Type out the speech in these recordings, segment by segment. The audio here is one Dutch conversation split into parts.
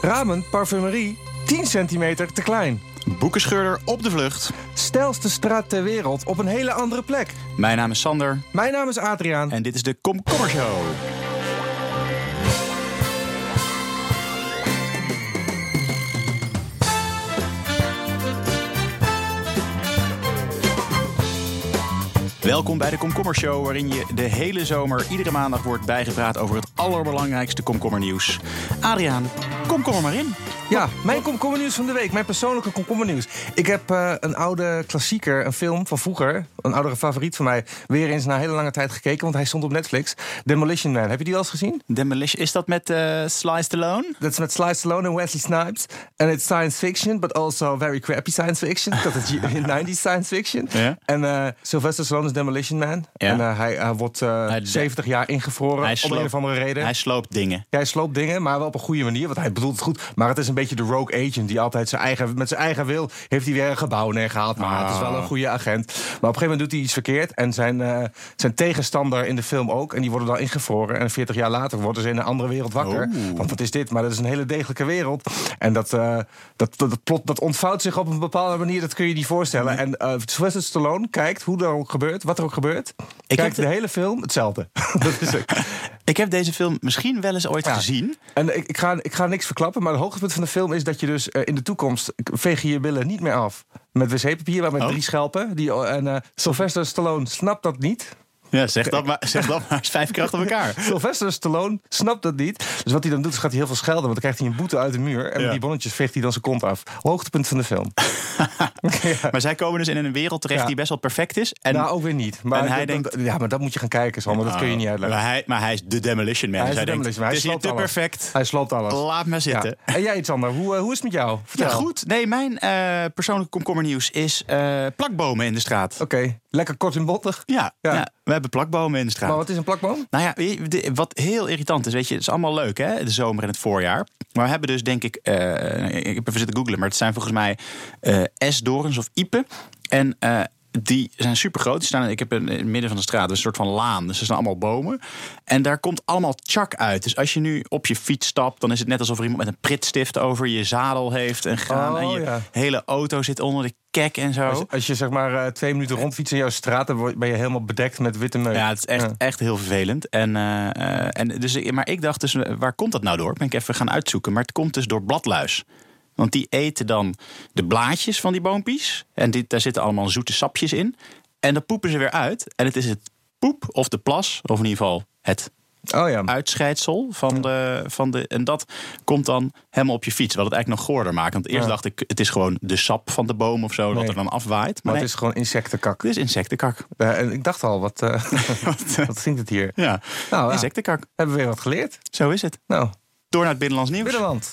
Ramen, parfumerie, 10 centimeter te klein. Boekenscheurder op de vlucht. Stelste straat ter wereld op een hele andere plek. Mijn naam is Sander Mijn naam is Adriaan. en dit is de Komkommer Show. Welkom bij de Komkommer Show, waarin je de hele zomer iedere maandag wordt bijgepraat over het allerbelangrijkste komkommernieuws. Adriaan, komkommer maar in. Ja, mijn komkommernieuws van de week. Mijn persoonlijke komkommernieuws. Ik heb eh, een oude klassieker, een film van vroeger. Een oudere favoriet van mij. Weer eens na een hele lange tijd gekeken, want hij stond op Netflix. Demolition Man. Heb je die wel eens gezien? Demolition, is dat met uh, Sly Stallone? Dat is met Sly Stallone en Wesley Snipes. En it's science fiction, but also very crappy science fiction. Dat is 90s science fiction. Ja. En eh, Sylvester Stallone is Demolition Man. Ja. En eh, hij, hij wordt eh, Hij- 70 jaar ingevroren Hij om sloopt- een of andere reden. Hij sloopt dingen. Ja, hij sloopt dingen, maar wel op een goede manier. Want hij bedoelt het goed. Maar het is een beetje de rogue agent die altijd zijn eigen, met zijn eigen wil heeft hij weer een gebouw neergehaald. Maar het is wel een goede agent. Maar op een gegeven moment doet hij iets verkeerd. En zijn, eh, zijn tegenstander in de film ook. En die worden dan ingevroren. En 40 jaar later worden ze in een andere wereld wakker. Want wat is dit? Maar dat is een hele degelijke wereld. En dat, eh, dat, dat, dat plot dat ontvouwt zich op een bepaalde manier. Dat kun je je niet voorstellen. En eh Sylvester Stallone kijkt hoe er ook gebeurt, wat er ook gebeurt. heb kijkt de- de hele film hetzelfde. dat is het. Ik heb deze film misschien wel eens ooit Ja. gezien. En ik, ik, ga, ik ga niks verklappen, maar het hoogtepunt van de film is dat je dus eh, in de toekomst veeg je je billen niet meer af. Met wc-papier, maar met Oh. drie schelpen. Die, en eh, Sylvester Stallone snapt dat niet. Ja, zeg dat maar, zeg dat maar eens vijf keer achter elkaar. Sylvester Stallone snapt dat niet. Dus wat hij dan doet, is gaat hij heel veel schelden. Want dan krijgt hij een boete uit de muur. En Ja. met die bonnetjes veegt hij dan zijn kont af. Hoogtepunt van de film. ja. Maar zij komen dus in een wereld terecht Ja. die best wel perfect is. En, nou, ook weer niet. Maar en hij dat- dat- denkt- ja, maar dat moet je gaan kijken, Sander. Dat kun je niet uitleggen. Maar hij, maar hij is de Demolition Man. Hij is de denkt, Demolition Man. Hij is te alles. perfect. Hij sloopt alles. Laat me zitten. En jij, Sander, hoe, eh, hoe is het met jou? Ja, Vertel. goed. Nee, mijn eh, persoonlijke komkommernieuws is eh, plakbomen in de straat. Oké, lekker kort en bottig. Ja, Ja. We hebben plakbomen in de straat. Maar wat is een plakboom? Nou ja, wat heel irritant is, weet je, het is allemaal leuk, hè, de zomer en het voorjaar. Maar we hebben dus, denk ik, eh, ik heb even zitten googlen, maar het zijn volgens mij eh S-dorens of iepen. En eh, die zijn super groot. Die staan, ik heb in het midden van de straat een soort van laan. Dus er staan allemaal bomen. En daar komt allemaal chak uit. Dus als je nu op je fiets stapt, dan is het net alsof er iemand met een pritstift over je zadel heeft en gaan. Oh, en je ja. hele auto zit onder de kek en zo. Als, als je zeg maar eh, twee minuten rondfietst in jouw straat, dan ben je helemaal bedekt met witte meuk. Ja, het is echt, Ja. echt heel vervelend. En, eh, eh, en dus, maar ik dacht dus, waar komt dat nou door? Ben ik even gaan uitzoeken. Maar het komt dus door bladluis. Want die eten dan de blaadjes van die boompjes. En dit, daar zitten allemaal zoete sapjes in. En dan poepen ze weer uit. En het is het poep of de plas, of in ieder geval het Oh ja. uitscheidsel van de, van de. En dat komt dan helemaal op je fiets. Wat het eigenlijk nog goorder maakt. Want eerst Ja. dacht ik, het is gewoon de sap van de boom of zo, Nee. dat er dan afwaait. Maar, Maar nee, het is gewoon insectenkak. het is insectenkak. Eh, en ik dacht al, wat, eh wat zingt het hier? Ja, Nou, ja, insectenkak. hebben we weer wat geleerd. Zo is het. Nou, Door naar het binnenlands nieuws. Binnenland.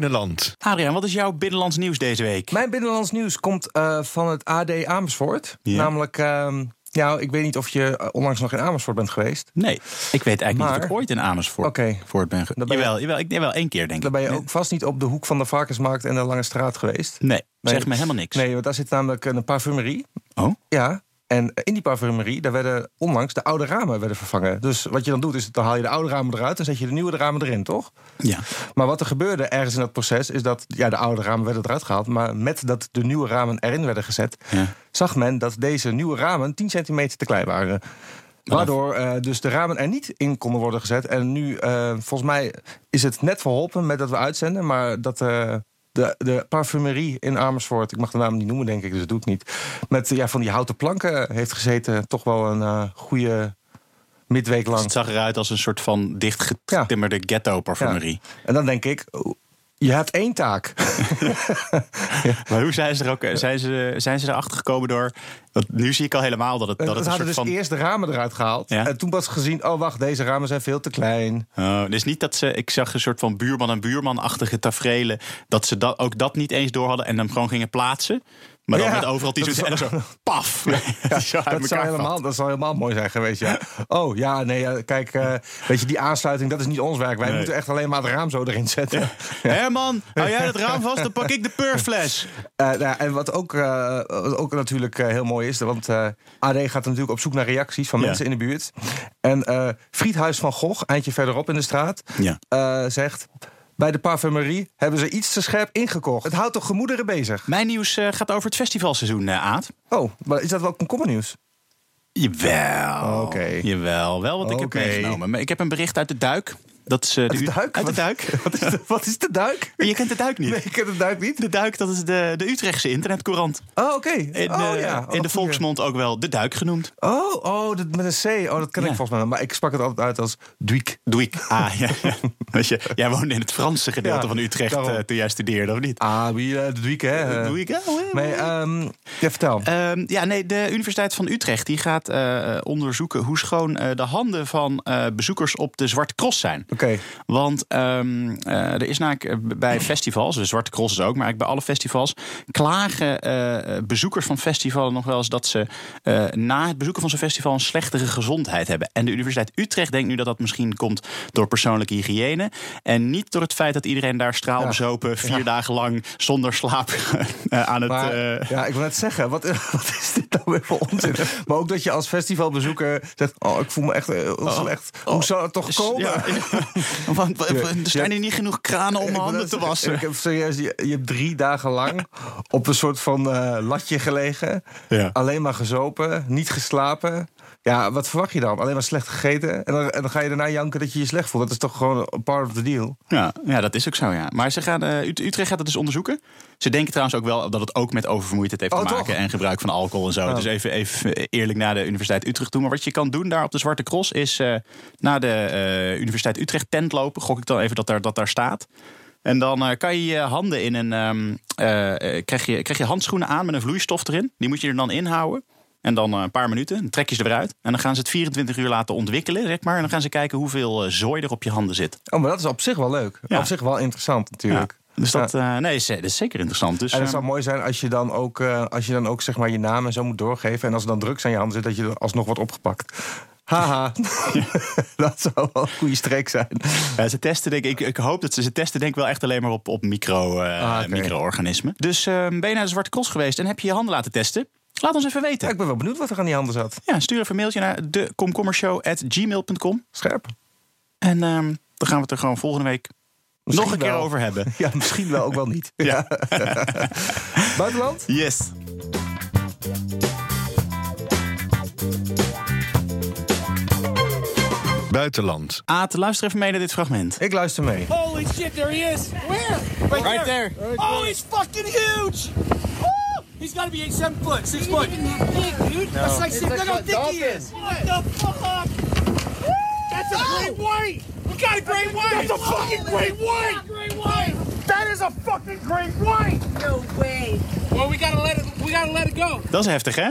Binnenland. Adriaan, wat is jouw binnenlands nieuws deze week? Mijn binnenlands nieuws komt eh, van het AD Amersfoort. Ja. Namelijk, ehm, ja, ik weet niet of je eh, onlangs nog in Amersfoort bent geweest. Nee, ik weet eigenlijk niet of ik ooit in Amersfoort Oké. voor ben ge- Dan ben je- Jawel, jawel, ik, jawel, één keer denk ik. Dan ben je ook vast niet op de hoek van de Varkensmarkt en de Lange Straat geweest. Nee, Nee. zeg me helemaal niks. Nee, want daar zit namelijk een parfumerie. Oh? Ja. En in die parfumerie, daar werden onlangs de oude ramen werden vervangen. Dus wat je dan doet, is dan haal je de oude ramen eruit en zet je de nieuwe ramen erin, toch? Ja. Maar wat er gebeurde ergens in dat proces, is dat ja, de oude ramen werden eruit gehaald. Maar met dat de nieuwe ramen erin werden gezet, Ja. zag men dat deze nieuwe ramen 10 centimeter te klein waren. Waardoor eh, dus de ramen er niet in konden worden gezet. En nu, eh, volgens mij, is het net verholpen met dat we uitzenden. Maar dat eh, de, de parfumerie in Amersfoort, ik mag de naam niet noemen, denk ik, dus dat doe ik niet. Met ja, van die houten planken heeft gezeten. Toch wel een eh, goede midweek Dus lang. het zag eruit als een soort van dichtgetimmerde ghetto-parfumerie. En dan denk ik, je hebt één taak. Maar hoe zijn ze er ook? Zijn ze, zijn ze erachter gekomen door. Nu zie ik al helemaal dat het, dat we het een hadden soort dus van. eerst de ramen eruit gehaald. Ja. En toen pas gezien, oh wacht, deze ramen zijn veel te klein. Oh, dus niet dat ze. Ik zag een soort van buurman en buurman-achtige taferelen. Dat ze dat, ook dat niet eens door hadden en hem gewoon gingen plaatsen. Maar dan Ja, met overal t-shirts en zo paf. Zo dat, zou helemaal, dat zou helemaal mooi zijn geweest, ja. Oh, ja, nee, kijk, eh, weet je, die aansluiting, dat is niet ons werk. Wij Nee. moeten echt alleen maar het raam zo erin zetten. Herman, hou jij het raam vast, dan pak ik de purfles. Eh, nou, en wat ook, eh, wat ook natuurlijk heel mooi is, want AD gaat natuurlijk op zoek naar reacties van mensen in de buurt. En Friedhuis van Gogh, eindje verderop in de straat, Ja. zegt... Bij de parfumerie hebben ze iets te scherp ingekocht. Het houdt toch gemoederen bezig? Mijn nieuws eh, gaat over het festivalseizoen, eh Aad. Oh, maar is dat wel komkommernieuws? Jawel. Oké. Jawel, wel wat ik heb meegenomen. Maar ik heb een bericht uit de Duik. Dat is, eh, de, de Duik? Uit de Wat- Duik. Wat is de, wat is de duik? Je kent de Duik niet? Nee, ik ken de duik niet. De Duik, dat is de, de Utrechtse internetcourant. Oh, oké. In, oh, eh, ja. Oh, in de volksmond ook wel de Duik genoemd. Oh, oh dat met een C. Oh, dat ken Ja. ik volgens mij. Maar ik sprak het altijd uit als Duik. Duik. Ah, ja. Weet je, jij woonde in het Franse gedeelte Ja, van Utrecht eh, toen jij studeerde, of niet? Ah, wie de Duik, hè? Duik, hè? Nee, ehm, ja, vertel. Ehm, ja, nee, de Universiteit van Utrecht die gaat onderzoeken hoe schoon de handen van bezoekers op de Zwarte Cross zijn. Want ehm, eh, er is namelijk eh, bij festivals, de Zwarte Cross is ook, maar eigenlijk bij alle festivals, klagen eh, bezoekers van festivals nog wel eens dat ze na het bezoeken van zo'n festival een slechtere gezondheid hebben. En de Universiteit Utrecht denkt nu dat dat misschien komt door persoonlijke hygiëne. En niet door het feit dat iedereen daar straalbezopen vier dagen lang zonder slaap aan het. Maar, ja, ik wil net zeggen, wat, wat is dit nou weer voor onzin? maar ook dat je als festivalbezoeker zegt... oh, ik voel me echt heel slecht. Hoe zou het toch komen? Ja, want er staan hier niet genoeg kranen om handen te wassen. Ik heb serieus, je, je hebt drie dagen lang op een soort van eh, latje gelegen. Ja. Alleen maar gezopen, niet geslapen. Ja, wat verwacht je dan? Alleen maar slecht gegeten. En dan, en dan ga je daarna janken dat je je slecht voelt. Dat is toch gewoon een part of the deal? Ja, ja, dat is ook zo, ja. Maar ze gaan, eh, Ut- Utrecht gaat het dus onderzoeken. Ze denken trouwens ook wel dat het ook met oververmoeidheid heeft Oh, te toch? maken. En gebruik van alcohol en zo. Dus even, even eerlijk naar de Universiteit Utrecht toe. Maar wat je kan doen daar op de Zwarte Cross is eh, naar de eh, Universiteit Utrecht tent lopen. Gok ik dan even dat daar, dat daar staat. En dan kan je je handen in een. ehm, eh, eh, krijg, je, krijg je handschoenen aan met een vloeistof erin. Die moet je er dan inhouden. En dan eh, een paar minuten, dan trek je ze eruit. En dan gaan ze het 24 uur laten ontwikkelen, zeg maar. En dan gaan ze kijken hoeveel eh, zooi er op je handen zit. Oh, maar dat is op zich wel leuk. Ja. Op zich wel interessant natuurlijk. Dus dat, eh, nee, is, dat is zeker interessant. Dus, En het ehm, zou mooi zijn als je dan ook, als je dan ook zeg maar, je naam en zo moet doorgeven. En als er dan drugs aan je handen zit, dat je er alsnog wordt opgepakt. Haha, dat zou wel een goede streek zijn. Ja, ze testen, denk ik, ik hoop dat ze, ze testen denk ik wel echt alleen maar op, op micro, Ah, oké. micro-organismen. Dus eh, ben je naar de Zwarte Cross geweest en heb je je handen laten testen? Laat ons even Ja, weten. ik ben wel benieuwd wat er aan die handen zat. Ja, stuur even een mailtje naar dekomkommershow.gmail.com. Scherp. En ehm, dan gaan we het er gewoon volgende week Misschien nog een keer over hebben. Ja, misschien wel, ook wel niet. Ja. Buitenland? Yes. Buitenland. Aad, luister even mee naar dit fragment. Ik luister mee. Holy shit, there he is. Where? Right, there. Oh, he's fucking huge. He's got to be eight, seven foot, six foot. big, dude. That's like six. Look how thick he is. What the fuck? That's a great white. We got a great white. That's a fucking great white. Great white. That is a fucking great white. No way. Well, we gotta let it. We gotta let it go. Dat is heftig, hè?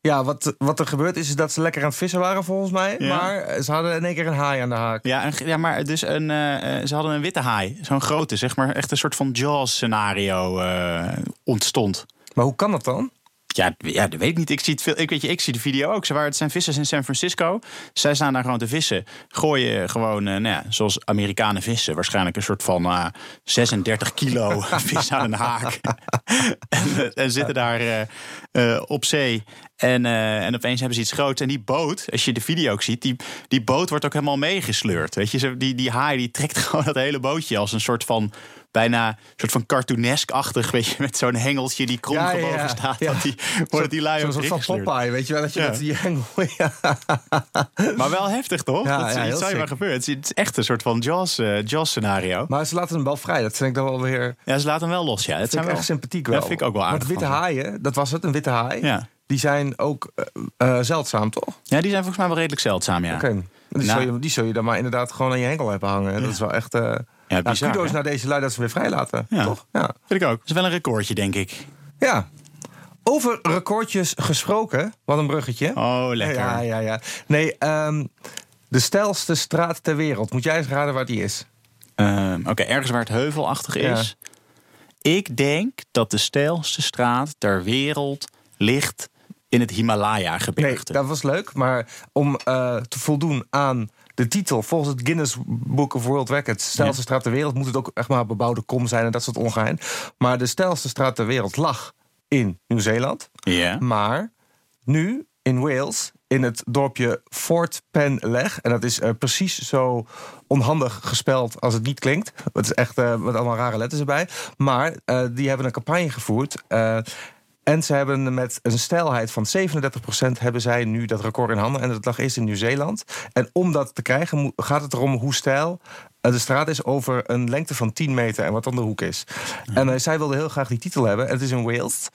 Ja, wat, wat er gebeurd is, is dat ze lekker aan het vissen waren volgens mij. Ja. Maar ze hadden in één keer een haai aan de haak. Ja, een, ja maar dus een, eh, eh, ze hadden een witte haai. Zo'n grote, zeg maar. Echt een soort van Jaws-scenario eh, ontstond. Maar hoe kan dat dan? Ja, ja, dat weet ik niet. Ik zie, het veel, ik, weet je, ik zie de video ook. Ze waren, het zijn vissers in San Francisco. Zij staan daar gewoon te vissen. Gooien gewoon, eh, nou ja, zoals Amerikanen vissen. Waarschijnlijk een soort van eh, 36 kilo vis aan een haak. en, eh, en zitten daar op zee. En, en opeens hebben ze iets groots. En die boot, als je de video ook ziet, die, die boot wordt ook helemaal meegesleurd. Weet je, die, die haai die trekt gewoon dat hele bootje als een soort van bijna een soort van cartoonesk-achtig, weet je, met zo'n hengeltje die krom Ja, ja, ja. staat. Ja. Dat die, worden die lui Zo'n van. Popeye, weet je wel? Dat je met die hengel... Ja. Maar wel heftig, toch? Ja, dat is iets zou je maar gebeuren. Het is, het is echt een soort van Jaws, eh, Jaws-scenario. Maar ze laten hem wel vrij. Dat vind ik dan wel weer... Ja, ze laten hem wel los, ja. Het Dat zijn wel... echt sympathiek wel. vind ik ook wel aardig Want witte haaien, dat was het, een witte haai. Ja. Die zijn ook eh, eh, zeldzaam, toch? ja, die zijn volgens mij wel redelijk zeldzaam, ja. Oké. Die, Nou. zul je, die zul je dan maar inderdaad gewoon aan je hengel hebben hangen. Dat is wel echt... ja, bizar, kudo's hè? naar deze lui dat ze weer vrij laten. Ja. Toch? Ja. Vind ik ook. Dat is wel een recordje, denk ik. ja. Over recordjes gesproken. Wat een bruggetje. Oh, lekker. Ja, ja, ja. Nee, ehm, de stijlste straat ter wereld. Moet jij eens raden waar die is? Ehm, Oké, ergens waar het heuvelachtig is. Ik denk dat de steilste straat ter wereld ligt in het Nee, Himalaya-gebergte. dat was leuk. Maar om eh, te voldoen aan de titel, volgens het Guinness Book of World Records, stijlste straat ter wereld, moet het ook echt maar bebouwde kom zijn en dat soort ongeheim. Maar de stijlste straat ter wereld lag in Nieuw-Zeeland. Ja. Maar nu in Wales, in het dorpje Fort Penleg. En dat is eh, precies zo onhandig gespeld als het niet klinkt. Het is echt eh, met allemaal rare letters erbij. Maar eh, die hebben een campagne gevoerd. En ze hebben met een stijlheid van 37% hebben zij nu dat record in handen. En dat lag eerst in Nieuw-Zeeland. En om dat te krijgen gaat het erom hoe stijl eh, de straat is over een lengte van 10 meter en wat dan de hoek is. En eh, zij wilden heel graag die titel hebben. En het is in Wales.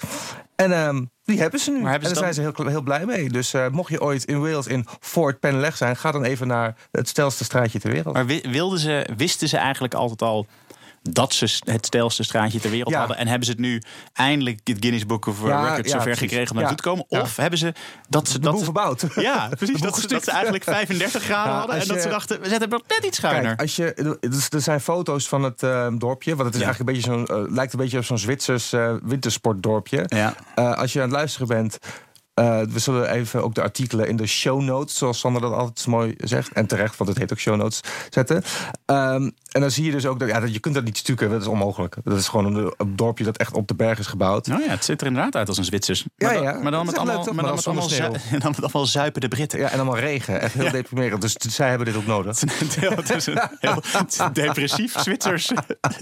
En ehm, die hebben ze nu. Hebben en ze daar zijn ze heel, heel blij mee. Dus eh, mocht je ooit in Wales in Fort Penleg zijn, ga dan even naar het stelste straatje ter wereld. Maar wi- wilden ze, wisten ze eigenlijk altijd al dat ze het stijlste straatje ter wereld Ja. hadden? En hebben ze het nu eindelijk het Guinness Book of Ja, Records zover precies. gekregen om naartoe te komen? Of hebben ze dat ze dat verbouwd. Ja, precies. Dat, ze- dat ze eigenlijk 35 graden hadden. En dat ze dachten, we zetten het net iets schuiner. Kijk, als je, er zijn foto's van het eh, dorpje. Want het is eigenlijk een beetje zo'n, eh, lijkt een beetje op zo'n Zwitsers eh, wintersportdorpje. Als je aan het luisteren bent. Eh, we zullen even ook de artikelen in de show notes, zoals Sander dat altijd zo mooi zegt. En terecht, want het heet ook show notes, zetten. Ehm, en dan zie je dus ook dat ja, dat je kunt dat niet stukken. Dat is onmogelijk. Dat is gewoon een, een dorpje dat echt op de berg is gebouwd. Nou ja, het ziet er inderdaad uit als een Zwitsers. Ja, Maar dan, ja. maar dan met allemaal, leuk, maar dan met allemaal, zu- dan met allemaal zuipende Britten. Ja, en allemaal regen. Echt heel deprimerend. Dus zij hebben dit ook nodig. het is een heel het is een depressief Zwitsers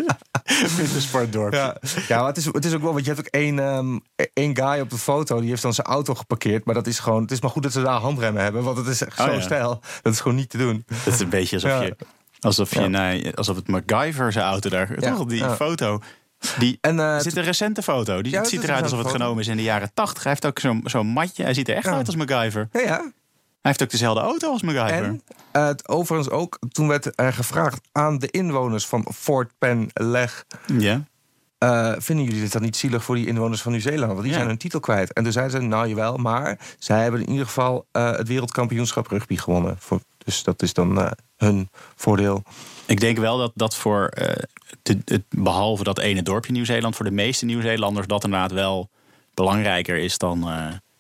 wintersportdorp. Ja, ja maar het is, het is ook wel, want je hebt ook één, ehm, één guy op de foto, die heeft dan zijn auto geparkeerd. Maar dat is gewoon, het is maar goed dat ze daar handremmen hebben, want het is echt Oh, zo ja. stijl. Dat is gewoon niet te doen. Het is een beetje alsof je... Alsof, je nee, alsof het MacGyver zijn auto daar... Toch, die foto. Die, En, eh, er zit een recente foto. Die Ja, het ziet eruit alsof het genomen is in de jaren 80. Hij heeft ook zo'n zo'n matje. Hij ziet er echt Ja. uit als MacGyver. Ja, ja. Hij heeft ook dezelfde auto als MacGyver. En eh, het, overigens ook, toen werd er gevraagd aan de inwoners van Fort Penleg... Ja. Eh, vinden jullie dit dan niet zielig voor die inwoners van Nieuw-Zeeland? Want die Ja. zijn hun titel kwijt. En toen zeiden ze, nou jawel, maar zij hebben in ieder geval eh, het wereldkampioenschap rugby gewonnen. Voor, dus dat is dan eh, hun voordeel. Ik denk wel dat dat voor, het, behalve dat ene dorpje Nieuw-Zeeland, voor de meeste Nieuw-Zeelanders dat inderdaad wel belangrijker is dan,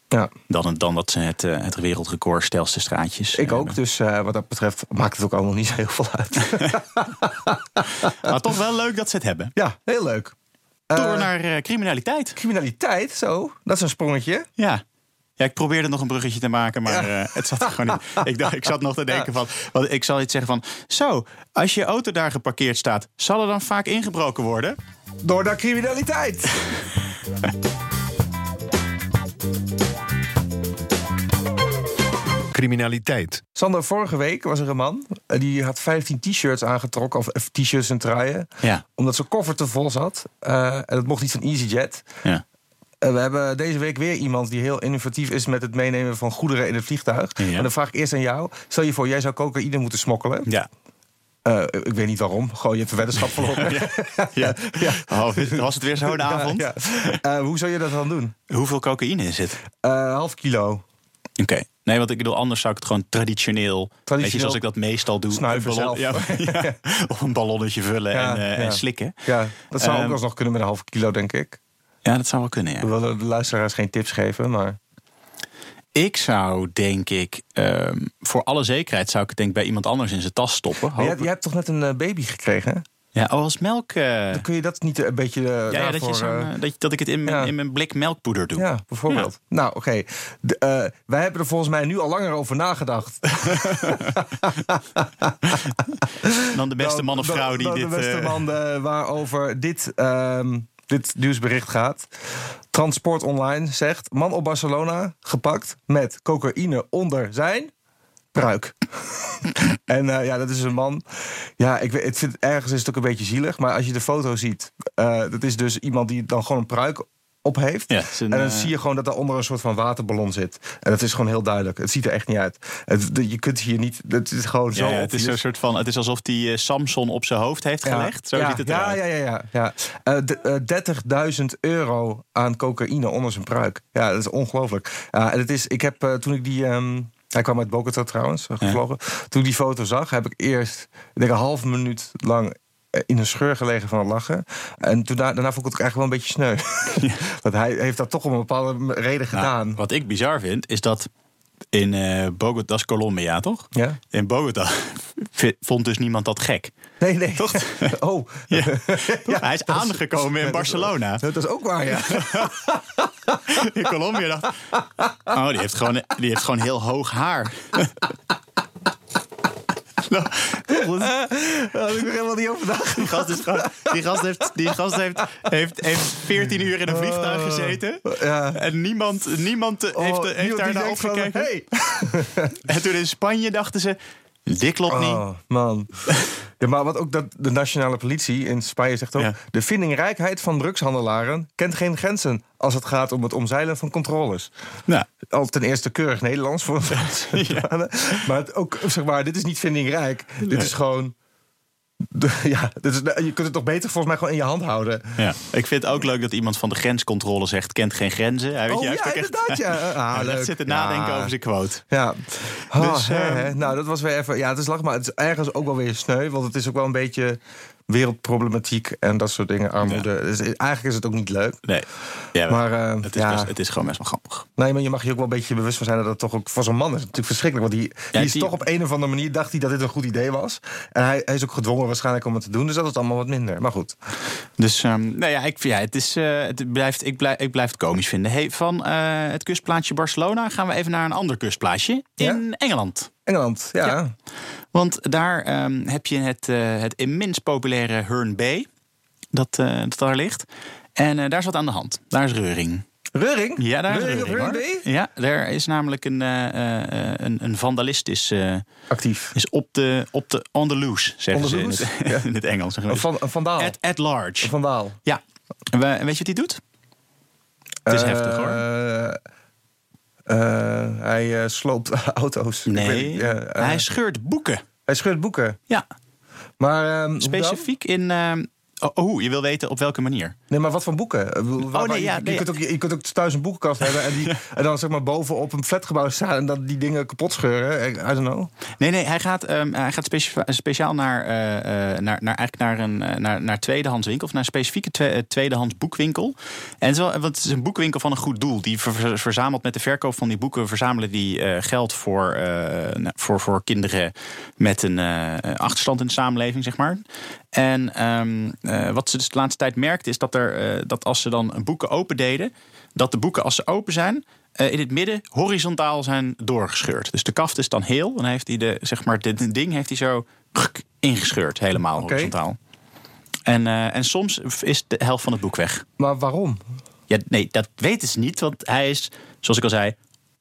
Ja, dan, dan dat ze het, het wereldrecord stelste straatjes. ik ook. Dus wat dat betreft maakt het ook allemaal niet zo heel veel uit. Maar toch wel leuk dat ze het hebben. ja, heel leuk. Door Eh, naar eh, criminaliteit. Criminaliteit, zo. Dat is een sprongetje. Ja. Ja, ik probeerde nog een bruggetje te maken, maar Ja. eh, het zat er gewoon niet. Ik, dacht, ik zat nog te denken van, want ik zal iets zeggen van... Zo, als je auto daar geparkeerd staat, zal er dan vaak ingebroken worden? Door naar criminaliteit. Criminaliteit. Sander, vorige week was er een man. eh, Die had 15 t-shirts aangetrokken. Of eh, t-shirts en truien. Ja. Omdat zijn koffer te vol zat. Eh, en dat mocht niet van EasyJet. Ja. We hebben deze week weer iemand die heel innovatief is met het meenemen van goederen in het vliegtuig. Ja. En dan vraag ik eerst aan jou. Stel je voor, jij zou cocaïne moeten smokkelen. Ja. Eh, ik weet niet waarom. Gewoon, je hebt een weddenschap verloren. ja. Ja. Oh, was het weer zo'n avond? Ja, ja. Eh, hoe zou je dat dan doen? Hoeveel cocaïne is het? Eh, half kilo. Oké. Nee, want ik bedoel, anders zou ik het gewoon traditioneel... Weet je, Traditioneel zoals ik dat meestal doe. snuiven zelf. Ja, ja. Of een ballonnetje vullen Ja, en, eh, en slikken. Ja, dat zou ook Ehm, alsnog kunnen met een half kilo, denk ik. Ja, dat zou wel kunnen, ja. We willen de luisteraars geen tips geven, maar... Ik zou, denk ik, ehm, voor alle zekerheid zou ik het denk ik bij iemand anders in zijn tas stoppen. Hopen- jij hebt toch net een eh, baby gekregen? Ja, oh, als melk. eh, Dan kun je dat niet een beetje eh, ja, ja, dat, je eh, dat, dat ik het in mijn, ja. in mijn blik melkpoeder doe. Ja, bijvoorbeeld. Nou, oké. Wij hebben er volgens mij nu al langer over nagedacht. Dan de beste man of Dan- vrouw die dan dit... De beste man waarover dit, ehm, dit nieuwsbericht gaat. Transport Online zegt... Man op Barcelona gepakt met cocaïne onder zijn pruik. En eh, ja, dat is een man. Ja, ik weet, het vind, ergens is het ook een beetje zielig. Maar als je de foto ziet... eh, dat is dus iemand die dan gewoon een pruik op heeft. Ja, een, en dan eh, zie je gewoon dat daaronder een soort van waterballon zit. En dat is gewoon heel duidelijk. Het ziet er echt niet uit. Het, je kunt hier niet... Het is gewoon zo ja, het is zo'n soort van. Het is alsof eh, Samson op zijn hoofd heeft gelegd. Zo ziet het eruit. ja, ja, ja, ja. Eh, 30.000 euro aan cocaïne onder zijn pruik. Ja, dat is ongelooflijk. En het is, ik heb toen ik die. ehm, hij kwam uit Bogota trouwens, eh, gevlogen. Toen ik die foto zag, heb ik eerst denk, een half minuut lang eh, in een scheur gelegen van het lachen. En toen, da- daarna vond ik het eigenlijk wel een beetje sneu. Want hij heeft dat toch om een bepaalde reden Nou, gedaan. wat ik bizar vind, is dat in eh Bogota, dat is Colombia, toch? Ja? In Bogota vond dus niemand dat gek. Nee, nee. Toch? Oh. Ja. Ja, Hij is dat aangekomen in Barcelona. Dat is ook waar, ja. In Colombia dacht oh, die heeft gewoon, die heeft gewoon heel hoog haar. Nou, Daar had ik nog helemaal niet over nagedacht. die gast, is gewoon, die gast, heeft, die gast heeft, heeft, heeft 14 uur in een vliegtuig gezeten. Ja. En niemand, niemand heeft, Oh, heeft niemand daar naar van, opgekeken. Hey. En toen in Spanje dachten ze, dit klopt niet. Oh, man. Ja, maar wat ook dat de nationale politie in Spanje zegt ook... Ja. de vindingrijkheid van drugshandelaren kent geen grenzen... als het gaat om het omzeilen van controles. Nou, Al ten eerste keurig Nederlands voor ons. Maar het ook, zeg maar, dit is niet vindingrijk. Dit is gewoon... ja, dit is, je kunt het toch beter volgens mij gewoon in je hand houden. ja. Ik vind het ook leuk dat iemand van de grenscontrole zegt... kent geen grenzen. Hij, weet Oh, je, ja, echt- inderdaad, ja. Ah, hij leuk. zitten Ja. nadenken over zijn quote. Ja. Oh, Dus, hè, ehm. Nou, dat was weer even... Ja, het is lach, maar het is ergens ook wel weer sneu. Want het is ook wel een beetje wereldproblematiek en dat soort dingen. Armoede. Dus eigenlijk is het ook niet leuk. Nee, ja, Maar, eh, het, is ja. best- het is gewoon best wel grappig. Nee, maar je mag je ook wel een beetje bewust van zijn dat het toch ook voor zo'n man is. Natuurlijk verschrikkelijk. Want die, die is die- toch op een of andere manier dacht hij dat dit een goed idee was. En hij, hij is ook gedwongen waarschijnlijk om het te doen. Dus dat is allemaal wat minder. Maar goed. Dus um, nou ja, ik, ja het, is, uh, het blijft, ik, blijf, ik blijf het komisch vinden. Hey, van uh, het kustplaatsje Barcelona gaan we even naar een ander kustplaatsje in? Engeland. Engeland, ja. Ja. Want daar um, heb je het, uh, het immens populaire Herne Bay. Dat, uh, dat daar ligt. En uh, daar is wat aan de hand. Daar is reuring. Reuring? Ja, daar Reuring is reuring. Ja, er is namelijk een, uh, een, een vandalist is, uh, Actief. is op de, op de on the loose, zeggen On the ze loose? in het, Ja. in het Engels. Zeggen Een, we. van, een vandaal. At, at large. Een vandaal. Ja. En we- en weet je wat hij doet? Het is Eh, heftig hoor. Eh, hij eh, sloopt auto's. Nee, niet, ja, eh, hij scheurt boeken. hij scheurt boeken. Ja, Maar, ehm, specifiek in... oh, oh, je wil weten op welke manier. Nee, maar wat voor boeken? Eh, waar- waar- nee, je, ja, je nee. kunt ook, je kunt ook thuis een boekenkast hebben en, die, en dan zeg maar bovenop een flatgebouw staan en dan die dingen kapot scheuren. I don't know. Nee, nee, hij gaat, ehm, hij gaat specia- speciaal naar, eh, eh, naar, naar, eigenlijk naar een eh, naar, naar tweedehands winkel. Of naar een specifieke twe- eh, tweedehands boekwinkel. En het is, wel, want het is een boekwinkel van een goed doel. Die ver- ver- verzamelt met de verkoop van die boeken... verzamelen die eh, geld voor, eh, nou, voor, voor kinderen met een eh, achterstand in de samenleving, zeg maar. En ehm, eh, wat ze dus de laatste tijd merkte... is dat, er, eh, dat als ze dan boeken open deden... dat de boeken, als ze open zijn... eh, in het midden horizontaal zijn doorgescheurd. Dus de kaft is dan heel. En dan heeft hij de, zeg maar, dit ding heeft hij zo ingescheurd, helemaal horizontaal. En, en soms is de helft van het boek weg. Maar waarom? Ja, nee, dat weten ze niet, want hij is, zoals ik al zei,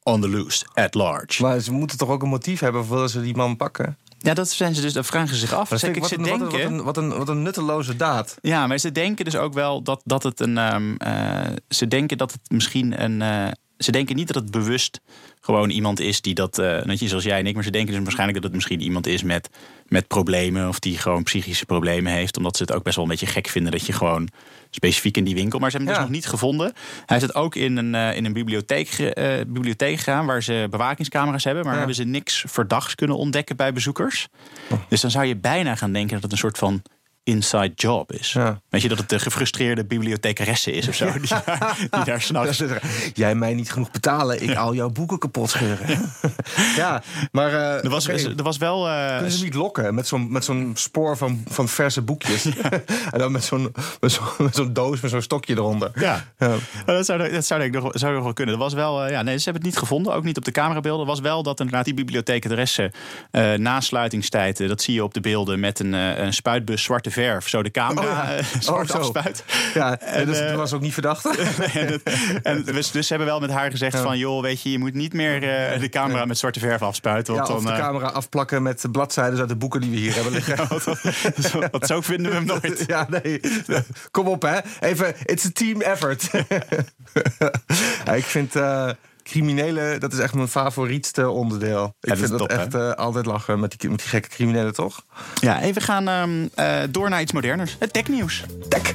on the loose, at large. Maar ze moeten toch ook een motief hebben voor willen ze die man pakken? Ja, dat zijn ze dus, dat vragen ze zich af. Dat Kijk, ze wat, een, wat, denken, een, wat, een, wat, een, wat een nutteloze daad. Ja, maar ze denken dus ook wel dat, dat het een. ehm, eh, ze denken dat het misschien een. eh, ze denken niet dat het bewust gewoon iemand is die dat. eh net je, zoals jij en ik, maar ze denken dus waarschijnlijk dat het misschien iemand is met, met problemen. of die gewoon psychische problemen heeft. Omdat ze het ook best wel een beetje gek vinden dat je gewoon specifiek in die winkel. Maar ze hebben hem Ja. dus nog niet gevonden. Hij het ook in een, eh, in een bibliotheek, eh, bibliotheek gegaan waar ze bewakingscamera's hebben. Maar Ja. hebben ze niks verdachts kunnen ontdekken bij bezoekers. Dus dan zou je bijna gaan denken dat het een soort van inside job is. Ja. Weet je dat het de gefrustreerde bibliothecaresse is of zo? Die, daar, die daar s'nachts... Jij mij niet genoeg betalen, ik al jouw boeken kapot scheuren. ja, maar... eh, Er was, er was wel... eh, Kunnen ze niet lokken met zo'n met zo'n spoor van, van verse boekjes? en dan met zo'n met zo'n met zo'n doos met zo'n stokje eronder. ja. Dat zou, dat zou, denk ik nog, zou nog wel kunnen. Er was wel, eh, ja, nee, ze hebben het niet gevonden, ook niet op de camerabeelden. Er was wel dat inderdaad die bibliotheekadressen eh na sluitingstijd, eh, dat zie je op de beelden, met een, een spuitbus zwarte verf, zo de camera Oh ja. eh, zwart Oh, afspuit. Ja, En, dus eh, dat was ook niet verdacht. en, het- en dus, dus ze hebben wel met haar gezegd van... joh, weet je, je moet niet meer eh, de camera met zwarte verf afspuiten. Ja, Want of dan, de eh, camera afplakken met de bladzijden uit de boeken die we hier hebben liggen. want zo vinden we hem nooit. Ja, nee. Kom op, hè. Even, it's a team effort. ja, ik vind eh, criminelen, dat is echt mijn favorietste onderdeel. Ik vind dat top, echt eh, altijd lachen met die, met die gekke criminelen, toch? Ja, even gaan ehm, eh, door naar iets moderners. Het technieuws. Tek.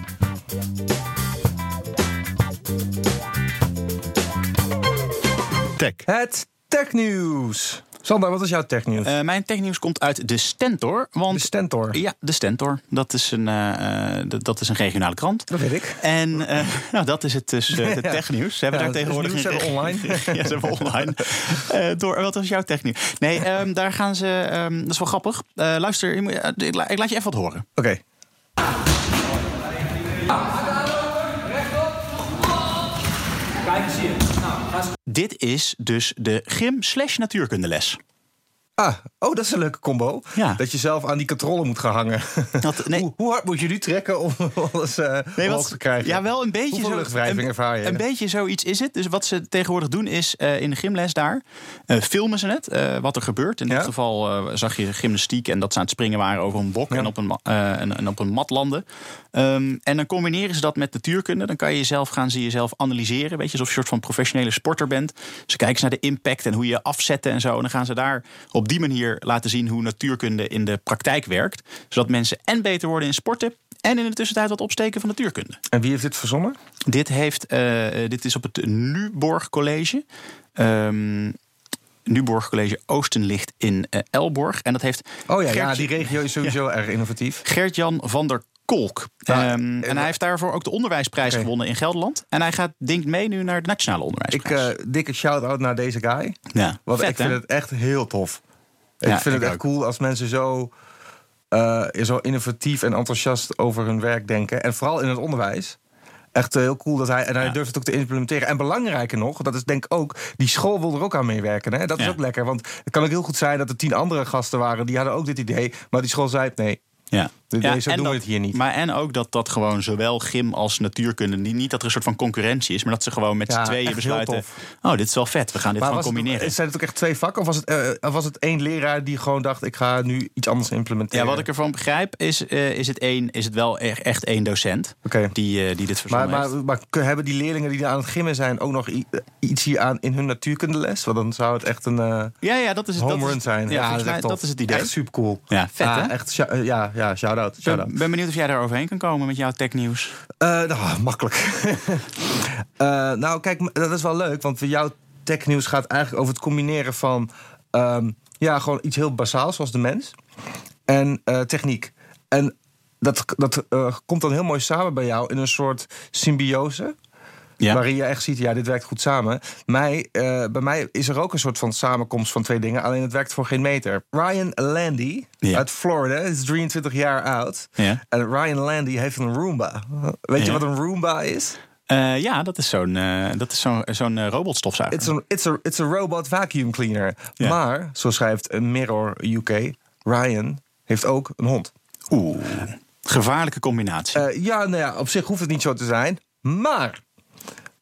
Tech. Het technieuws. Sander, wat is jouw technieuws? Eh, mijn technieuws komt uit de Stentor. Want, de Stentor. Ja, de Stentor. Dat is een, eh, eh, dat is een regionale krant. Dat weet ik. En nou, dat is het dus, de technieuws. Ze hebben Ja, daar tegenwoordig nieuws geen- hebben online. ja, ze hebben online. Door, wat was jouw technieuws? Nee, ehm, daar gaan ze. ehm, dat is wel grappig. Luister, ik laat je even wat horen. Oké. Dit is dus de gym slash natuurkundeles. Ah, oh, dat is een leuke combo. Ja. Dat je zelf aan die controle moet gaan hangen. Dat- nee. hoe, hoe hard moet je nu trekken om alles eh Nee, wat- te krijgen? Ja, wel een beetje Hoeveel zo. luchtwrijving een, ervaar je? Een beetje zoiets is het. Dus wat ze tegenwoordig doen is eh, in de gymles daar eh, filmen ze het, eh, wat er gebeurt. In Ja. dit geval zag je gymnastiek en dat ze aan het springen waren over een bok Ja. en, op een, en, en op een mat landen. Ehm, en dan combineren ze dat met natuurkunde. Dan kan je jezelf gaan ze jezelf analyseren. Weet je, alsof je een soort van professionele sporter bent. Ze kijken ze naar de impact en hoe je afzetten en zo. En dan gaan ze daar op die manier laten zien hoe natuurkunde in de praktijk werkt. Zodat mensen en beter worden in sporten. En in de tussentijd wat opsteken van natuurkunde. En wie heeft dit verzonnen? Dit, heeft, eh, dit is op het Nuborg College. Ehm Nuborg College Oosten ligt in eh, Elborg. En dat heeft Oh ja, ja die regio is sowieso erg innovatief. Gert-Jan van der Kolk. Ja, Ehm, eh, en hij heeft daarvoor ook de onderwijsprijs gewonnen in Gelderland. En hij gaat, denkt mee nu naar de Nationale Ik, Onderwijsprijs. eh dikke shout-out naar deze guy. ja, Want vet, ik vind hè? het echt heel tof. Ja, ik vind ik het echt cool als mensen zo, eh, zo innovatief en enthousiast over hun werk denken. En vooral in het onderwijs. Echt eh, heel cool dat hij. En hij Ja. durft het ook te implementeren. En belangrijker nog, dat is denk ik ook. Die school wil er ook aan meewerken. Hè? Dat is ook lekker. Want het kan ook heel goed zijn dat er tien andere gasten waren. die hadden ook dit idee. Maar die school zei: nee, Ja. dit- Ja, zo doen we dat- het hier niet. Maar en ook dat dat gewoon zowel gym als natuurkunde... niet dat er een soort van concurrentie is... maar dat ze gewoon met Ja, z'n tweeën besluiten... oh, dit is wel vet, we gaan dit Maar gewoon combineren. Het, zijn het ook echt twee vakken? Of was het, of was het één leraar die gewoon dacht: ik ga nu iets anders implementeren? Ja, wat ik ervan begrijp is, eh, is, het, één, is het wel echt, echt één docent die, eh, die dit verzonnen Maar, heeft. maar, hebben die leerlingen die aan het gimmen zijn ook nog iets hier aan in hun natuurkundeles? Want dan zou het echt een Ja, ja, dat is het. home dat run is, zijn. Ja, dat, is het idee. Echt super cool. Ja, vet hè? Echt, eh, ja, ja, shout-out. Ik shout-out. ben, ben benieuwd of jij daar overheen kan komen met jouw technieuws. Eh, nou, makkelijk. Eh, nou, kijk, dat is wel leuk, want jouw technieuws gaat eigenlijk over het combineren van ehm, ja, gewoon iets heel basaals zoals de mens en eh, techniek. En dat, dat komt dan heel mooi samen bij jou in een soort symbiose. Ja. Waarin je echt ziet, ja, dit werkt goed samen. Mij, eh, bij mij is er ook een soort van samenkomst van twee dingen. Alleen het werkt voor geen meter. Ryan Landy Ja. uit Florida is 23 jaar oud. Ja. En Ryan Landy heeft een Roomba. Weet je wat een Roomba is? Eh, ja, dat is zo'n eh, dat is zo'n zo'n robotstofzuiger. It's a, it's, a, it's a robot vacuum cleaner. Ja. Maar, zo schrijft Mirror UK, Ryan heeft ook een hond. Oeh, gevaarlijke combinatie. Ja, nou ja, op zich hoeft het niet zo te zijn. Maar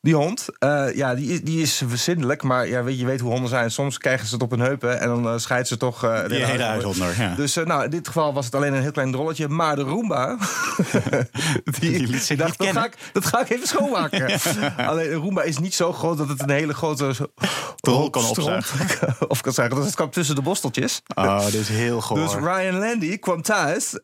die hond, eh, ja, die is, die is zindelijk. Maar ja, weet, je weet hoe honden zijn. Soms krijgen ze het op hun heupen en dan eh scheidt ze toch... eh, de hele huis onder, ja. Dus nou, in dit geval was het alleen een heel klein drolletje. Maar de Roomba, die, Die liet zich dacht, niet dat, ga kennen. ik, dat ga ik even schoonmaken. Alleen de Roomba is niet zo groot dat het een hele grote Rol kan opzuigen. of kan zuigen. Dus het kwam tussen de borsteltjes. oh, dit is heel goor. Dus Ryan Landy kwam thuis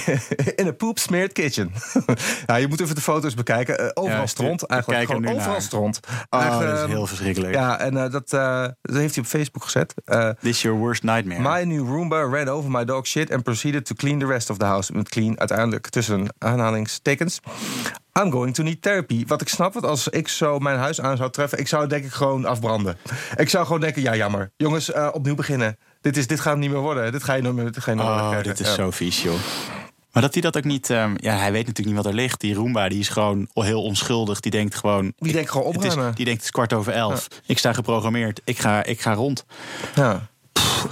in een poop smeared kitchen. ja, je moet even de foto's bekijken. Eh, overal Ja, stront eigenlijk. Gewoon overal naar. stront. oh, dat is ehm, heel verschrikkelijk. Ja, en eh, dat, eh, dat heeft hij op Facebook gezet. This is your worst nightmare. My new Roomba ran over my dog shit and proceeded to clean the rest of the house. Met clean uiteindelijk tussen aanhalingstekens. I'm going to need therapy. Wat ik snap, want als ik zo mijn huis aan zou treffen, ik zou denk ik gewoon afbranden. Ik zou gewoon denken, ja jammer. Jongens, eh, opnieuw beginnen. Dit, is, dit gaat niet meer worden. Dit ga je nooit meer, dit ga je nooit meer Oh, krijgen. dit is Ja. zo vies, joh. Maar dat hij dat ook niet... ehm, ja, hij weet natuurlijk niet wat er ligt. Die Roomba, die is gewoon heel onschuldig. Die denkt gewoon... Die denkt gewoon Het is, opruimen. die denkt het is kwart over elf. Ik sta geprogrammeerd. Ik ga, ik ga rond. Ja.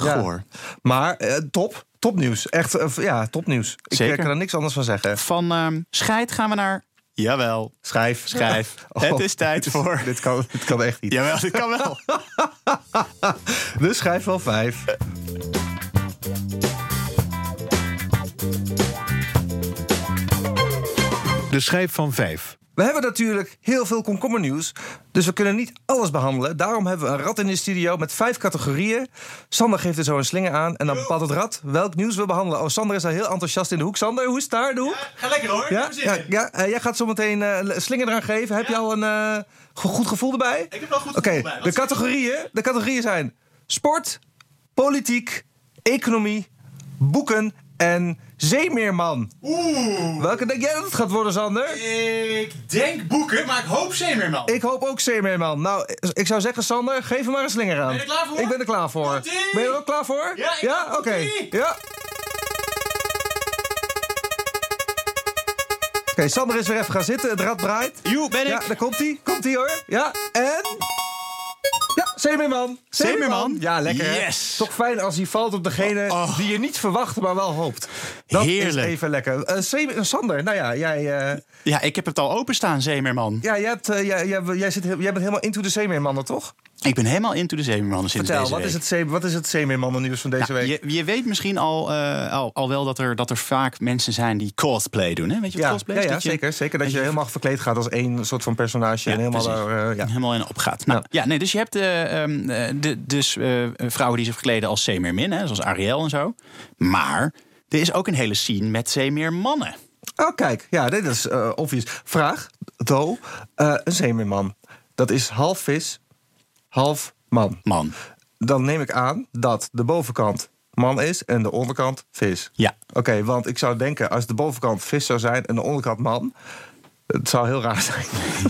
Ja. Goor. Maar eh, top, topnieuws. Echt, eh, ja, topnieuws. Ik Zeker. eh, kan er niks anders van zeggen. Van ehm scheid gaan we naar... Jawel, Schrijf. schrijf. Oh, het is tijd dit voor... Dit kan, dit kan echt niet. Jawel, dit kan wel. Dus schrijf wel vijf. De schijf van vijf. We hebben natuurlijk heel veel komkommernieuws. Dus we kunnen niet alles behandelen. Daarom hebben we een rad in de studio met vijf categorieën. Sander geeft er zo een slinger aan. En dan bepaalt het rad welk nieuws we behandelen. Oh, Sander is al heel enthousiast in de hoek. Sander, hoe is het daar, de hoek? Ga lekker hoor. Ja, ja, ja eh, jij gaat zo meteen eh, een slinger eraan geven. Heb je al een eh, go- goed gevoel erbij? Ik heb wel goed Oké, gevoel bij. de, categorieën, de categorieën zijn sport, politiek, economie, boeken en zeemeerman. Welke denk jij dat het gaat worden, Sander? Ik denk boeken, maar ik hoop Zeemeerman. Ik hoop ook zeemeerman. Nou, ik zou zeggen, Sander, geef hem maar een slinger aan. Ben je er klaar voor? Ik ben er klaar voor. Ben je er ook klaar voor? Ja, ik Ja? Oké. Ja. Oké, Sander is weer even gaan zitten. Het rad draait. Joe, ben ik. Ja, daar komt hij. Komt hij hoor. Ja, en... Zeemeerman? Ja, lekker? Yes. Toch fijn als hij valt op degene Oh. die je niet verwacht, maar wel hoopt. Dat Heerlijk. is even lekker. Zeemer- Sander, nou ja, jij... eh, Ja, ik heb het al openstaan, Zeemeerman. ja, jij, hebt, jij, jij, jij, zit, jij bent helemaal into de Zeemeermannen, toch? Ik ben helemaal into de Zeemeermannen sinds Vertel, deze wat week. is, het zee, wat is het Zeemeermannen nieuws van deze Nou, week? je, je weet misschien al, eh, al, al wel dat er, dat er vaak mensen zijn die cosplay doen. Hè? Weet je wat ja, cosplay ja, is? ja Dat je- zeker, zeker. Dat je je- helemaal verkleed gaat als één soort van personage. en helemaal daar, eh, ja. helemaal in opgaat. Nou, ja. nee, dus je hebt eh, ehm, eh, de, dus, vrouwen die zich verkleden als zeemeermin, hè, zoals Ariel en zo. Maar er is ook een hele scene met zeemeermannen. Oh, kijk. Ja, dit is obvious. Vraag, Do. een zeemeerman. Dat is half vis, half man. Man. Dan neem ik aan dat de bovenkant man is en de onderkant vis. Ja. Oké, want ik zou denken, als de bovenkant vis zou zijn en de onderkant man... Het zou heel raar zijn.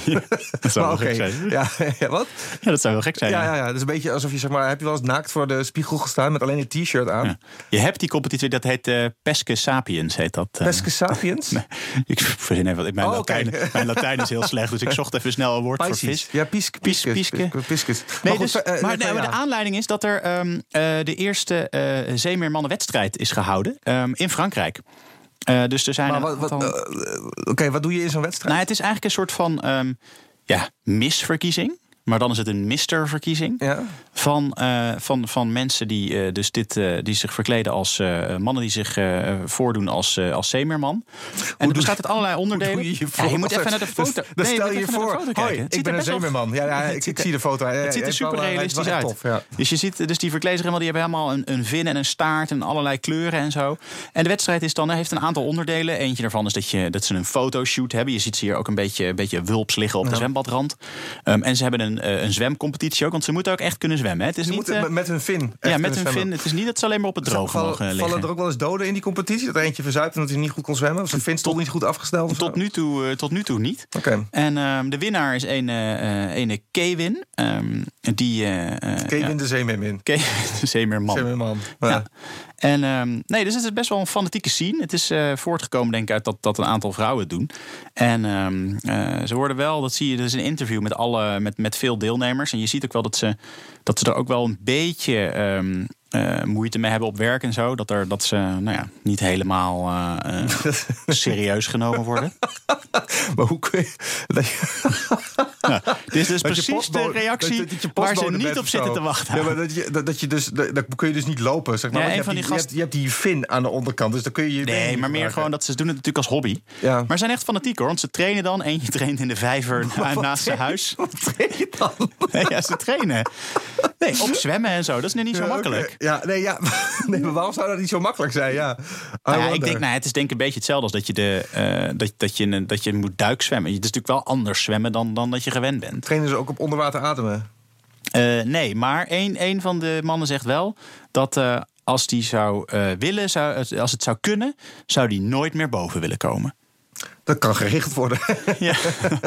Dat zou Maar wel gek zijn. Ja, ja, wat? Ja, dat zou wel gek zijn. Ja, ja. ja, is een beetje alsof je zeg maar... Heb je wel eens naakt voor de spiegel gestaan met alleen een t-shirt aan? Ja. Je hebt die competitie, dat heet Pesce Sapiens, heet dat. Pesca sapiens? Nee, ik verzin even, wat- mijn, Oh. Latijn, mijn Latijn is heel slecht, dus ik zocht even snel een woord voor vis. Ja, pisk, piskus, piskus, piskus. Nee, goed, dus, eh, maar, nee, maar de aanleiding is dat er ehm, eh, de eerste eh zeemeermannenwedstrijd is gehouden ehm, in Frankrijk. Eh, dus er zijn Maar een wat, eh, Oké, wat doe je in zo'n wedstrijd? nou, het is eigenlijk een soort van ehm, ja, misverkiezing. Maar dan is het een misterverkiezing. ja? Van, eh, van, van mensen die, eh, dus dit, eh, die zich verkleden als mannen die zich voordoen als, als zeemerman. En het bestaat uit allerlei onderdelen. Hoe doe je je Ja, voor? je moet even naar de Dus- foto. dus Nee, stel je voor, hoi, Het ik ben een zeemerman. Ja, ja, Het ik, zie de foto. Het ziet er super realistisch uit. Tof, ja. Dus je ziet, dus die verkleders helemaal, die hebben helemaal een, een vin en een staart en allerlei kleuren en zo. En de wedstrijd is dan, heeft een aantal onderdelen. Eentje daarvan is dat, je, dat ze een fotoshoot hebben. Je ziet ze hier ook een beetje, een beetje wulps liggen op de zwembadrand. Ehm, en ze hebben een, eh, een zwemcompetitie ook, want ze moeten ook echt kunnen zwemmen. Hè. Het is Ze niet, moeten eh, met- hun fin. echt ja, met een zwemmen. vin. Het is niet dat ze alleen maar op het droge Vallen, mogen liggen. vallen er ook wel eens doden in die competitie? Dat er eentje verzuipt omdat hij niet goed kon zwemmen? Of zijn fin stond niet goed afgesteld? Tot nu toe, eh, tot nu toe niet. Oké. En ehm, de winnaar is een, eh, eh, ene Kevin. Ehm, die, Kevin ja, de zeemermin. Kevin, de. Zeemerman. Ja. Ja. En ehm, nee, dus het is best wel een fanatieke scene. Het is eh, voortgekomen, denk ik, uit dat, dat een aantal vrouwen het doen. En ehm, eh, ze worden wel, dat zie je, dus een interview met, alle, met, met veel deelnemers. En je ziet ook wel dat ze, dat ze er ook wel een beetje ehm, eh, moeite mee hebben op werk en zo. Dat, er, dat ze nou ja, niet helemaal eh, eh, serieus genomen worden. Maar hoe kun je... Nou, dit is dus dat precies de reactie dat- dat je waar ze niet op zitten te wachten. Ja, maar dat je, dat, dat je dus, dat, kun je dus niet lopen. Zeg maar. Ja, je, van hebt die die, je, hebt, je hebt die fin aan de onderkant, dus dan kun je je Nee, maar meer gewoon dat ze doen het natuurlijk als hobby. Ja. Maar ze zijn echt fanatiek hoor. Want ze trainen dan. Eentje traint in de vijver naast zijn huis. Wat train je dan? Nee, ja, ze trainen. Nee, op zwemmen en zo. Dat is nu niet zo makkelijk. Ja, nee, ja. nee, maar waarom zou dat niet zo makkelijk zijn? Ja, Nou ja, ik denk, nou, het is denk ik een beetje hetzelfde als dat je, de, eh, dat, dat je, een- dat je moet duikzwemmen. Het is natuurlijk wel anders zwemmen dan, dan dat je gewend bent. Trainen ze ook op onderwater ademen? Eh, nee, maar een, een van de mannen zegt wel dat eh, als die zou willen, zou, als het zou kunnen, zou die nooit meer boven willen komen. Dat kan gericht worden. Ja.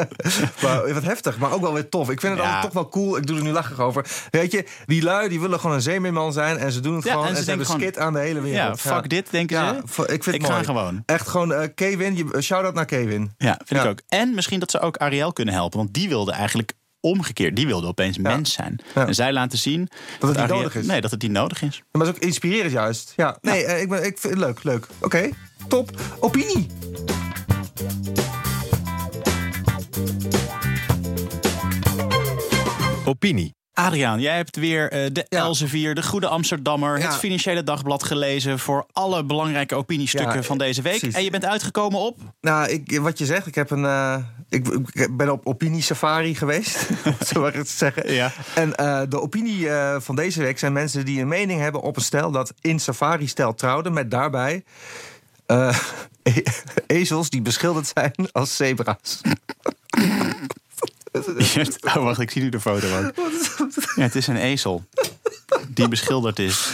maar, wat heftig, maar ook wel weer tof. Ik vind het Ja. altijd toch wel cool. Ik doe er nu lachig over. Weet je, die lui die willen gewoon een zeemeerman zijn. En ze doen het Ja, gewoon. en En, ze hebben denken skit aan de hele wereld. Ja, fuck dit, denken ze. ik vind het ga mooi. gewoon. Echt gewoon eh, Kevin. Shout-out naar Kevin. Ja, vind ik ook. En misschien dat ze ook Ariel kunnen helpen. Want die wilde eigenlijk omgekeerd. Die wilde opeens mens zijn. Ja. En zij laten zien... niet Ariel- nodig is. Nee, dat het niet nodig is. Maar het is ook inspirerend juist. Ja, nee, eh, ik, ben, ik vind het leuk. Leuk. Oké, top. Opinie. Opinie. Adriaan, jij hebt weer eh, de Ja. Elsevier, de Goede Amsterdammer... Ja. het Financiële Dagblad gelezen... voor alle belangrijke opiniestukken Ja, van deze week. precies. En je bent uitgekomen op... Nou, ik, wat je zegt, ik, heb een, eh, ik, ik ben op opinie-safari geweest. zo mag ik het zeggen. Ja. En eh, de opinie eh, van deze week zijn mensen die een mening hebben op een stel dat in safari-stijl trouwde. Met daarbij eh, e- ezels die beschilderd zijn als zebra's. Oh, wacht, ik zie nu de foto ook. Ja, het is een ezel. Die beschilderd is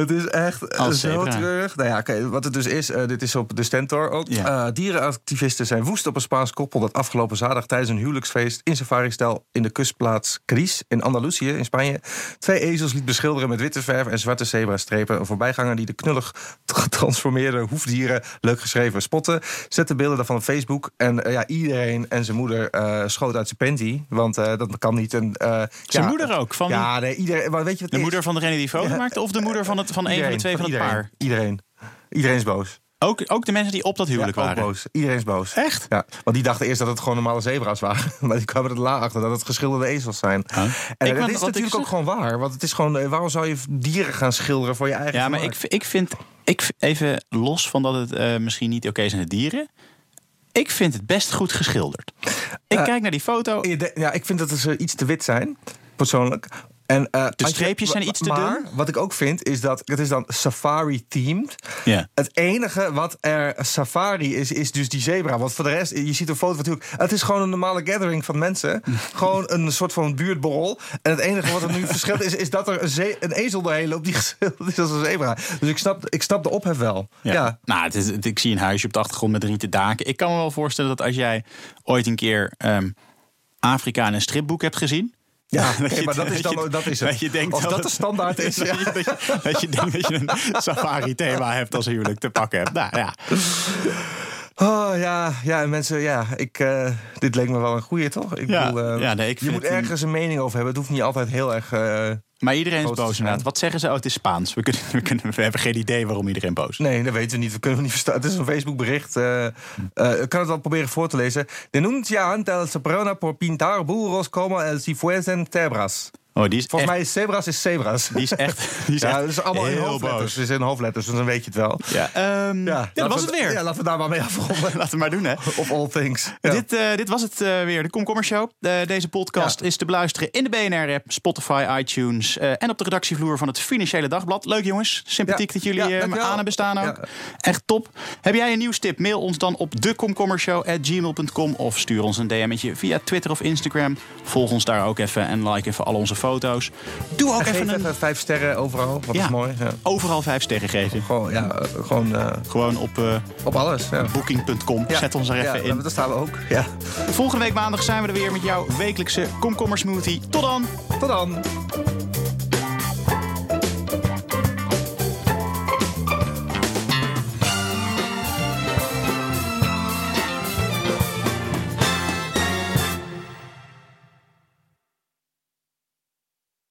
Het is echt Als zo zebra. terug. Nou ja, wat het dus is, eh, dit is op de Stentor ook. Ja. Eh, dierenactivisten zijn woest op een Spaans koppel... dat afgelopen zaterdag tijdens een huwelijksfeest... in safari-stijl in de kustplaats Cris in Andalusië in Spanje... twee ezels liet beschilderen met witte verf en zwarte zebrastrepen. Een voorbijganger die de knullig getransformeerde hoefdieren... leuk geschreven spotten, zette beelden daarvan op Facebook. En eh, ja, iedereen en zijn moeder schoot uit zijn panty. Want dat kan niet. En, eh, Zijn ja, moeder ook? Van Ja, nee, iedereen... Maar weet je wat de is? moeder van degene die foto maakte? Of de moeder van, het, van een van de twee van het iedereen, paar? Iedereen. Iedereen is boos. Ook, ook de mensen die op dat huwelijk ja, waren? boos. Iedereen is boos. Echt? Ja, want die dachten eerst dat het gewoon normale zebra's waren. Maar die kwamen er later achter dat het geschilderde ezels zijn. Huh? En Ik dat ben- is natuurlijk ook gewoon waar. Want het is gewoon, eh, waarom zou je dieren gaan schilderen voor je eigen Ja, maar ik, ik vind, ik, even los van dat het eh, misschien niet oké is aan de dieren. Ik vind het best goed geschilderd. Ik Eh, kijk naar die foto. Ja, ik vind dat ze iets te wit zijn, persoonlijk. En, eh, je- streepjes zijn iets te maar, dun? wat ik ook vind, is dat het is dan safari-themed. Ja. Het enige wat er safari is, is dus die zebra. Want voor de rest, je ziet een foto natuurlijk. Het is gewoon een normale gathering van mensen. gewoon een soort van buurtborrel. En het enige wat er nu verschilt is, is dat er een, ze- een ezel doorheen loopt die geschilderd is als een zebra. Dus ik snap, ik snap de ophef wel. Ja. Nou, het is, het- ik zie een huisje op de achtergrond met rieten daken. Ik kan me wel voorstellen dat als jij ooit een keer ehm, Afrika in een stripboek hebt gezien. Ja, je- maar dat is, dat je- dat is het. dat je denkt of dat dat de standaard is. dat, je, dat, je, dat je denkt dat je een safari-thema hebt als huwelijk te pakken hebt. Nou ja, Oh ja, ja, en mensen, ja, ik, eh, dit leek me wel een goeie, toch? Ik Ja, bedoel, eh, ja, nee, ik je moet ergens een mening over hebben. Het hoeft niet altijd heel erg. eh, maar iedereen is boos inderdaad. Wat zeggen ze? Oh, het is Spaans. We, kunnen, we, kunnen, we hebben geen idee waarom iedereen boos is. nee, dat weten we niet. We kunnen het niet verstaan. Het is een Facebook-bericht. eh, eh, ik kan het wel proberen voor te lezen. Denuncian el soprano por pintar burros como el si fuesen zebras. Oh, die is Volgens echt, mij is zebras is zebras. die is echt, die is ja, echt dat is allemaal in hoofdletters. Het is in hoofdletters, dus dan weet je het wel. Ja, ehm, ja, dat was we- het weer. Ja, laten we daar maar mee afronden. Laten we maar doen, hè. Of all things. Ja. Dit, eh, dit was het eh, weer, de Komkommer Show. Eh, deze podcast is te beluisteren in de BNR-app, Spotify, iTunes... en op de redactievloer van het Financiële Dagblad. Leuk jongens, sympathiek dat jullie me aan hebben staan ook. Echt top. Heb jij een nieuwstip? Mail ons dan op dekomkommershow.gmail.com... of stuur ons een DM'tje via Twitter of Instagram. Volg ons daar ook even en like even al onze foto's. Doe ook En even een... even vijf sterren overal. Wat Ja. is mooi. Ja. Overal vijf sterren geven. Gewoon, ja, gewoon eh, Gewoon op eh, op alles. Ja. booking.com. Zet ons er even ja, in. Daar staan we ook. Ja. Volgende week maandag zijn we er weer met jouw wekelijkse komkommersmoothie. Tot dan! Tot dan.